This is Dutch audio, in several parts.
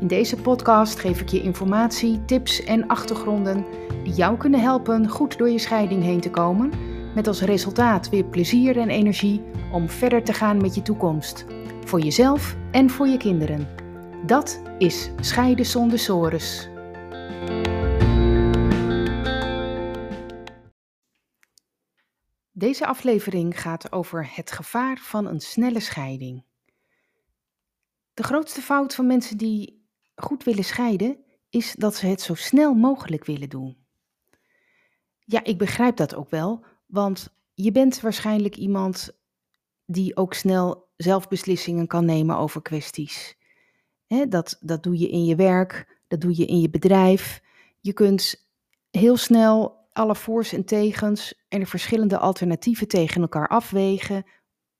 In deze podcast geef ik je informatie, tips en achtergronden die jou kunnen helpen goed door je scheiding heen te komen, met als resultaat weer plezier en energie om verder te gaan met je toekomst, voor jezelf en voor je kinderen. Dat is Scheiden zonder sores. Deze aflevering gaat over het gevaar van een snelle scheiding. De grootste fout van mensen die goed willen scheiden, is dat ze het zo snel mogelijk willen doen. Ja, ik begrijp dat ook wel, want je bent waarschijnlijk iemand die ook snel zelf beslissingen kan nemen over kwesties. dat, dat doe je in je werk, dat doe je in je bedrijf. Je kunt heel snel alle voor's en tegens en de verschillende alternatieven tegen elkaar afwegen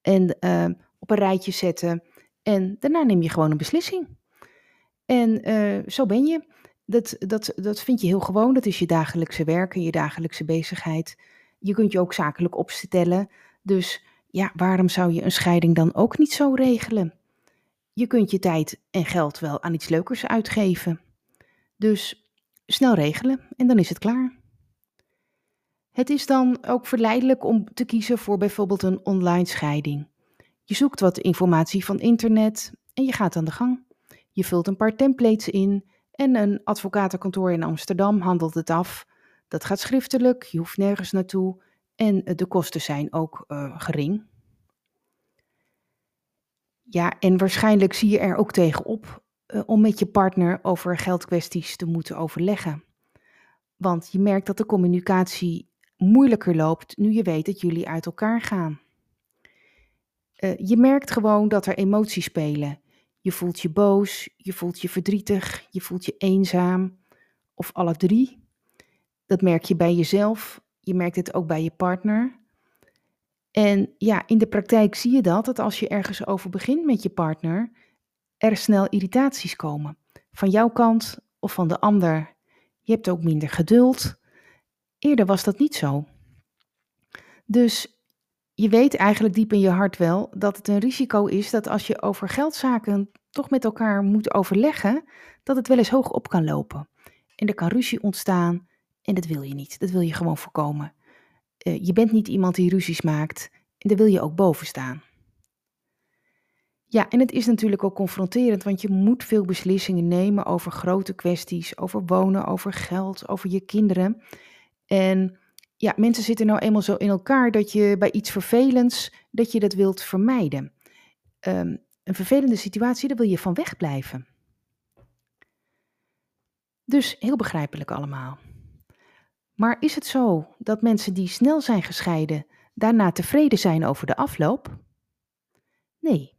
en uh, op een rijtje zetten. En daarna neem je gewoon een beslissing. En eh, zo ben je. Dat, dat, dat vind je heel gewoon. Dat is je dagelijkse werk en je dagelijkse bezigheid. Je kunt je ook zakelijk opstellen. Dus ja, waarom zou je een scheiding dan ook niet zo regelen? Je kunt je tijd en geld wel aan iets leukers uitgeven. Dus snel regelen en dan is het klaar. Het is dan ook verleidelijk om te kiezen voor bijvoorbeeld een online scheiding. Je zoekt wat informatie van internet en je gaat aan de gang. Je vult een paar templates in en een advocatenkantoor in Amsterdam handelt het af. Dat gaat schriftelijk, je hoeft nergens naartoe en de kosten zijn ook uh, gering. Ja, en waarschijnlijk zie je er ook tegenop uh, om met je partner over geldkwesties te moeten overleggen. Want je merkt dat de communicatie moeilijker loopt nu je weet dat jullie uit elkaar gaan. Uh, je merkt gewoon dat er emoties spelen je voelt je boos, je voelt je verdrietig, je voelt je eenzaam of alle drie. Dat merk je bij jezelf, je merkt het ook bij je partner. En ja, in de praktijk zie je dat, dat als je ergens over begint met je partner, er snel irritaties komen. Van jouw kant of van de ander. Je hebt ook minder geduld. Eerder was dat niet zo. Dus je weet eigenlijk diep in je hart wel dat het een risico is dat als je over geldzaken toch met elkaar moet overleggen, dat het wel eens hoog op kan lopen. En er kan ruzie ontstaan en dat wil je niet. Dat wil je gewoon voorkomen. Uh, je bent niet iemand die ruzies maakt en daar wil je ook boven staan. Ja, en het is natuurlijk ook confronterend, want je moet veel beslissingen nemen over grote kwesties, over wonen, over geld, over je kinderen. En ja, mensen zitten nou eenmaal zo in elkaar dat je bij iets vervelends, dat je dat wilt vermijden. Um, een vervelende situatie, daar wil je van wegblijven. Dus heel begrijpelijk allemaal. Maar is het zo dat mensen die snel zijn gescheiden daarna tevreden zijn over de afloop? Nee.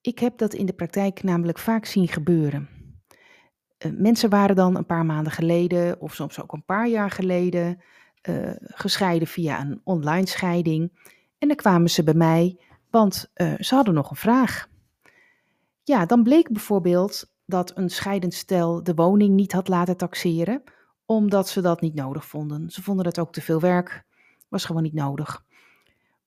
Ik heb dat in de praktijk namelijk vaak zien gebeuren. Uh, mensen waren dan een paar maanden geleden, of soms ook een paar jaar geleden, uh, gescheiden via een online scheiding. En dan kwamen ze bij mij want uh, ze hadden nog een vraag. Ja, dan bleek bijvoorbeeld dat een scheidend stel de woning niet had laten taxeren, omdat ze dat niet nodig vonden. Ze vonden dat ook te veel werk, was gewoon niet nodig.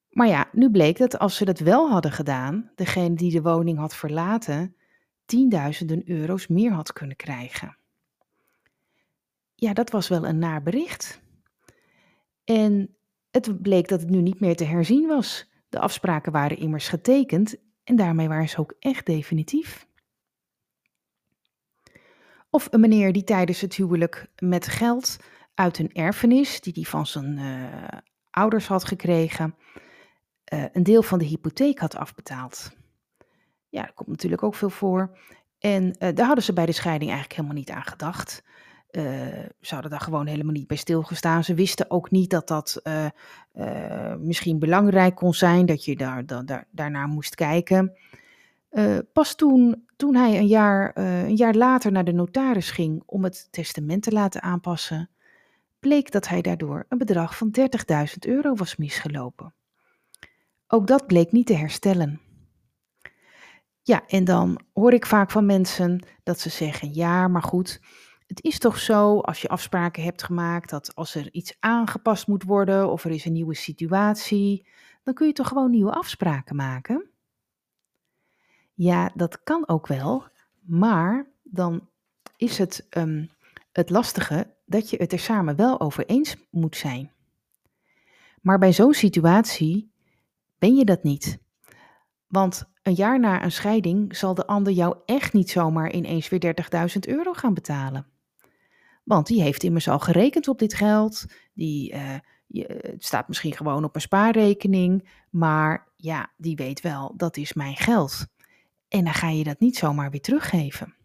Maar ja, nu bleek dat als ze dat wel hadden gedaan, degene die de woning had verlaten, tienduizenden euro's meer had kunnen krijgen. Ja, dat was wel een naar bericht. En het bleek dat het nu niet meer te herzien was. De afspraken waren immers getekend en daarmee waren ze ook echt definitief. Of een meneer die tijdens het huwelijk met geld uit een erfenis, die hij van zijn uh, ouders had gekregen, uh, een deel van de hypotheek had afbetaald. Ja, dat komt natuurlijk ook veel voor. En uh, daar hadden ze bij de scheiding eigenlijk helemaal niet aan gedacht. Uh, ze hadden daar gewoon helemaal niet bij stilgestaan. Ze wisten ook niet dat dat uh, misschien belangrijk kon zijn, dat je daar, daar, daarnaar moest kijken. Pas toen, toen hij een jaar, een jaar later naar de notaris ging om het testament te laten aanpassen, bleek dat hij daardoor een bedrag van 30.000 euro was misgelopen. Ook dat bleek niet te herstellen. Ja, en dan hoor ik vaak van mensen dat ze zeggen: ja, maar goed, het is toch zo als je afspraken hebt gemaakt dat als er iets aangepast moet worden of er is een nieuwe situatie, dan kun je toch gewoon nieuwe afspraken maken? Ja, dat kan ook wel, maar dan is het um, het lastige dat je het er samen wel over eens moet zijn. Maar bij zo'n situatie ben je dat niet. Want een jaar na een scheiding zal de ander jou echt niet zomaar ineens weer 30.000 euro gaan betalen. Want die heeft immers al gerekend op dit geld. Die, je, het staat misschien gewoon op een spaarrekening. Maar ja, die weet wel, dat is mijn geld. En dan ga je dat niet zomaar weer teruggeven.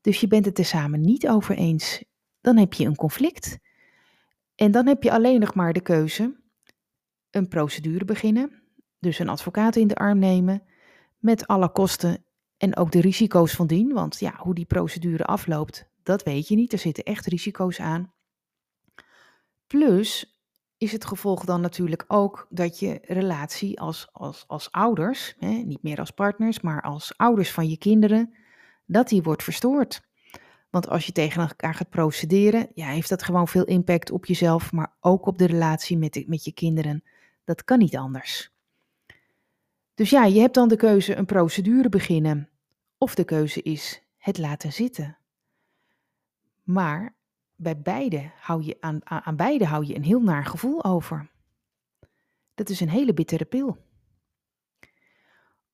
Dus je bent het er samen niet over eens. Dan heb je een conflict. En dan heb je alleen nog maar de keuze: een procedure beginnen. Dus een advocaat in de arm nemen. Met alle kosten en ook de risico's van dien. Want ja, hoe die procedure afloopt, dat weet je niet. Er zitten echt risico's aan. Plus is het gevolg dan natuurlijk ook dat je relatie als, als, als ouders, hè, niet meer als partners, maar als ouders van je kinderen, dat die wordt verstoord. Want als je tegen elkaar gaat procederen, ja, heeft dat gewoon veel impact op jezelf, maar ook op de relatie met, met je kinderen. Dat kan niet anders. Dus ja, je hebt dan de keuze een procedure beginnen, of de keuze is het laten zitten. Maar bij beide hou je aan, aan beide hou je een heel naar gevoel over. Dat is een hele bittere pil.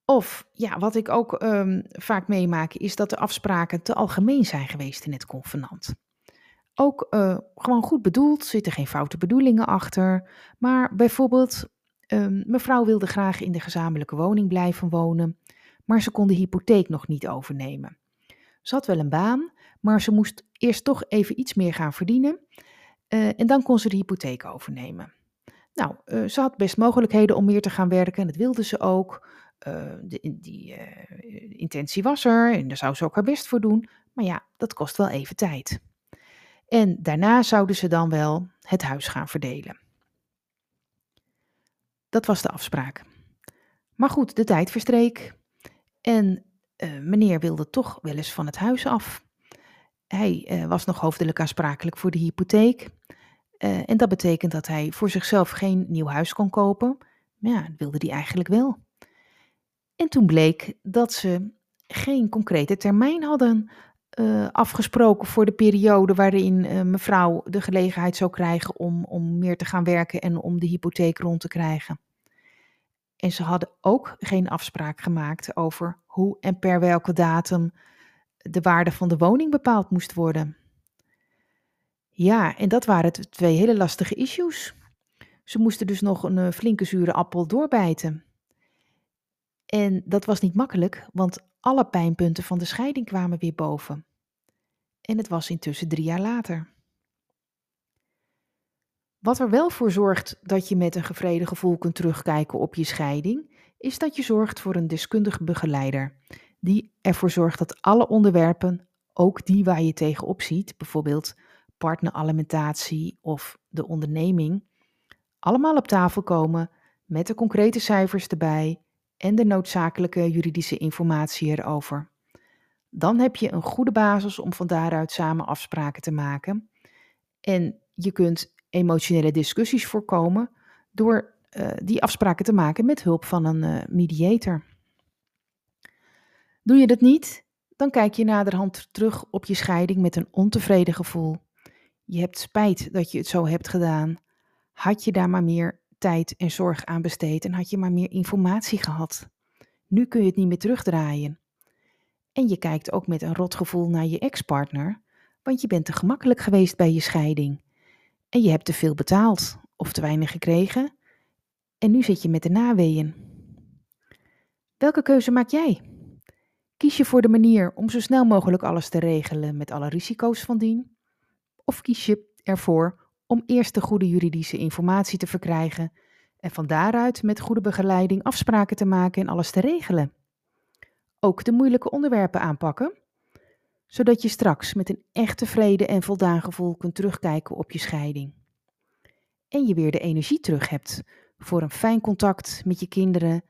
Of ja, wat ik ook um, vaak meemaak, is dat de afspraken te algemeen zijn geweest in het convenant. Ook uh, gewoon goed bedoeld, zitten geen foute bedoelingen achter. Maar bijvoorbeeld, um, mevrouw wilde graag in de gezamenlijke woning blijven wonen, maar ze kon de hypotheek nog niet overnemen. Ze had wel een baan, maar ze moest eerst toch even iets meer gaan verdienen. Uh, en dan kon ze de hypotheek overnemen. Nou, uh, ze had best mogelijkheden om meer te gaan werken. En dat wilde ze ook. Uh, de, die intentie was er en daar zou ze ook haar best voor doen. Maar ja, dat kost wel even tijd. En daarna zouden ze dan wel het huis gaan verdelen. Dat was de afspraak. Maar goed, de tijd verstreek. En meneer wilde toch wel eens van het huis af. Hij uh, was nog hoofdelijk aansprakelijk voor de hypotheek. Uh, en dat betekent dat hij voor zichzelf geen nieuw huis kon kopen. Maar ja, wilde hij eigenlijk wel. En toen bleek dat ze geen concrete termijn hadden uh, afgesproken voor de periode waarin mevrouw de gelegenheid zou krijgen om, om meer te gaan werken en om de hypotheek rond te krijgen. En ze hadden ook geen afspraak gemaakt over hoe en per welke datum de waarde van de woning bepaald moest worden. Ja, en dat waren twee hele lastige issues. Ze moesten dus nog een eh, flinke zure appel doorbijten. En dat was niet makkelijk, want alle pijnpunten van de scheiding kwamen weer boven. En het was intussen drie jaar later. Wat er wel voor zorgt dat je met een gevreden gevoel kunt terugkijken op je scheiding, is dat je zorgt voor een deskundige begeleider die ervoor zorgt dat alle onderwerpen, ook die waar je tegenop ziet, bijvoorbeeld partneralimentatie of de onderneming, allemaal op tafel komen met de concrete cijfers erbij en de noodzakelijke juridische informatie erover. Dan heb je een goede basis om van daaruit samen afspraken te maken. En je kunt emotionele discussies voorkomen door uh, die afspraken te maken met hulp van een uh, mediator. Doe je dat niet, dan kijk je naderhand terug op je scheiding met een ontevreden gevoel. Je hebt spijt dat je het zo hebt gedaan. Had je daar maar meer tijd en zorg aan besteed en had je maar meer informatie gehad. Nu kun je het niet meer terugdraaien. En je kijkt ook met een rotgevoel naar je ex-partner, want je bent te gemakkelijk geweest bij je scheiding. En je hebt te veel betaald of te weinig gekregen. En nu zit je met de naweeën. Welke keuze maak jij? Kies je voor de manier om zo snel mogelijk alles te regelen met alle risico's van dien? Of kies je ervoor om eerst de goede juridische informatie te verkrijgen en van daaruit met goede begeleiding afspraken te maken en alles te regelen? ook de moeilijke onderwerpen aanpakken, zodat je straks met een echt tevreden en voldaan gevoel kunt terugkijken op je scheiding. En je weer de energie terug hebt voor een fijn contact met je kinderen,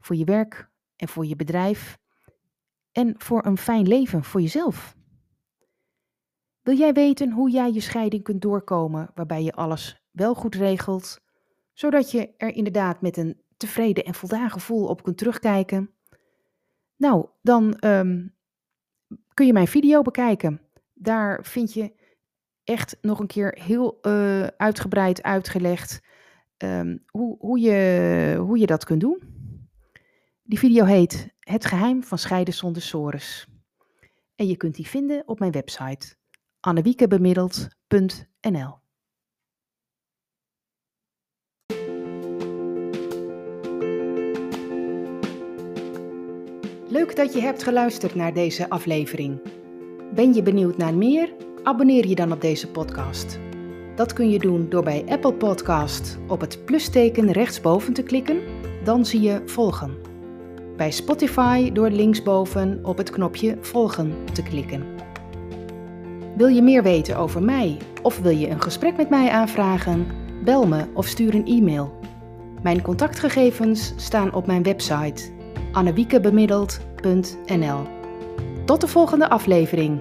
voor je werk en voor je bedrijf en voor een fijn leven voor jezelf. Wil jij weten hoe jij je scheiding kunt doorkomen waarbij je alles wel goed regelt, zodat je er inderdaad met een tevreden en voldaan gevoel op kunt terugkijken? Nou, dan ehm, kun je mijn video bekijken. Daar vind je echt nog een keer heel uh, uitgebreid uitgelegd um, hoe, hoe, je, hoe je dat kunt doen. Die video heet Het geheim van scheiden zonder sores. En je kunt die vinden op mijn website annewiekebemiddeld.nl Leuk dat je hebt geluisterd naar deze aflevering. Ben je benieuwd naar meer? Abonneer je dan op deze podcast. Dat kun je doen door bij Apple Podcast op het plusteken rechtsboven te klikken, dan zie je volgen. Bij Spotify door linksboven op het knopje volgen te klikken. Wil je meer weten over mij of wil je een gesprek met mij aanvragen? Bel me of stuur een e-mail. Mijn contactgegevens staan op mijn website annewiekebemiddeld.nl. Tot de volgende aflevering.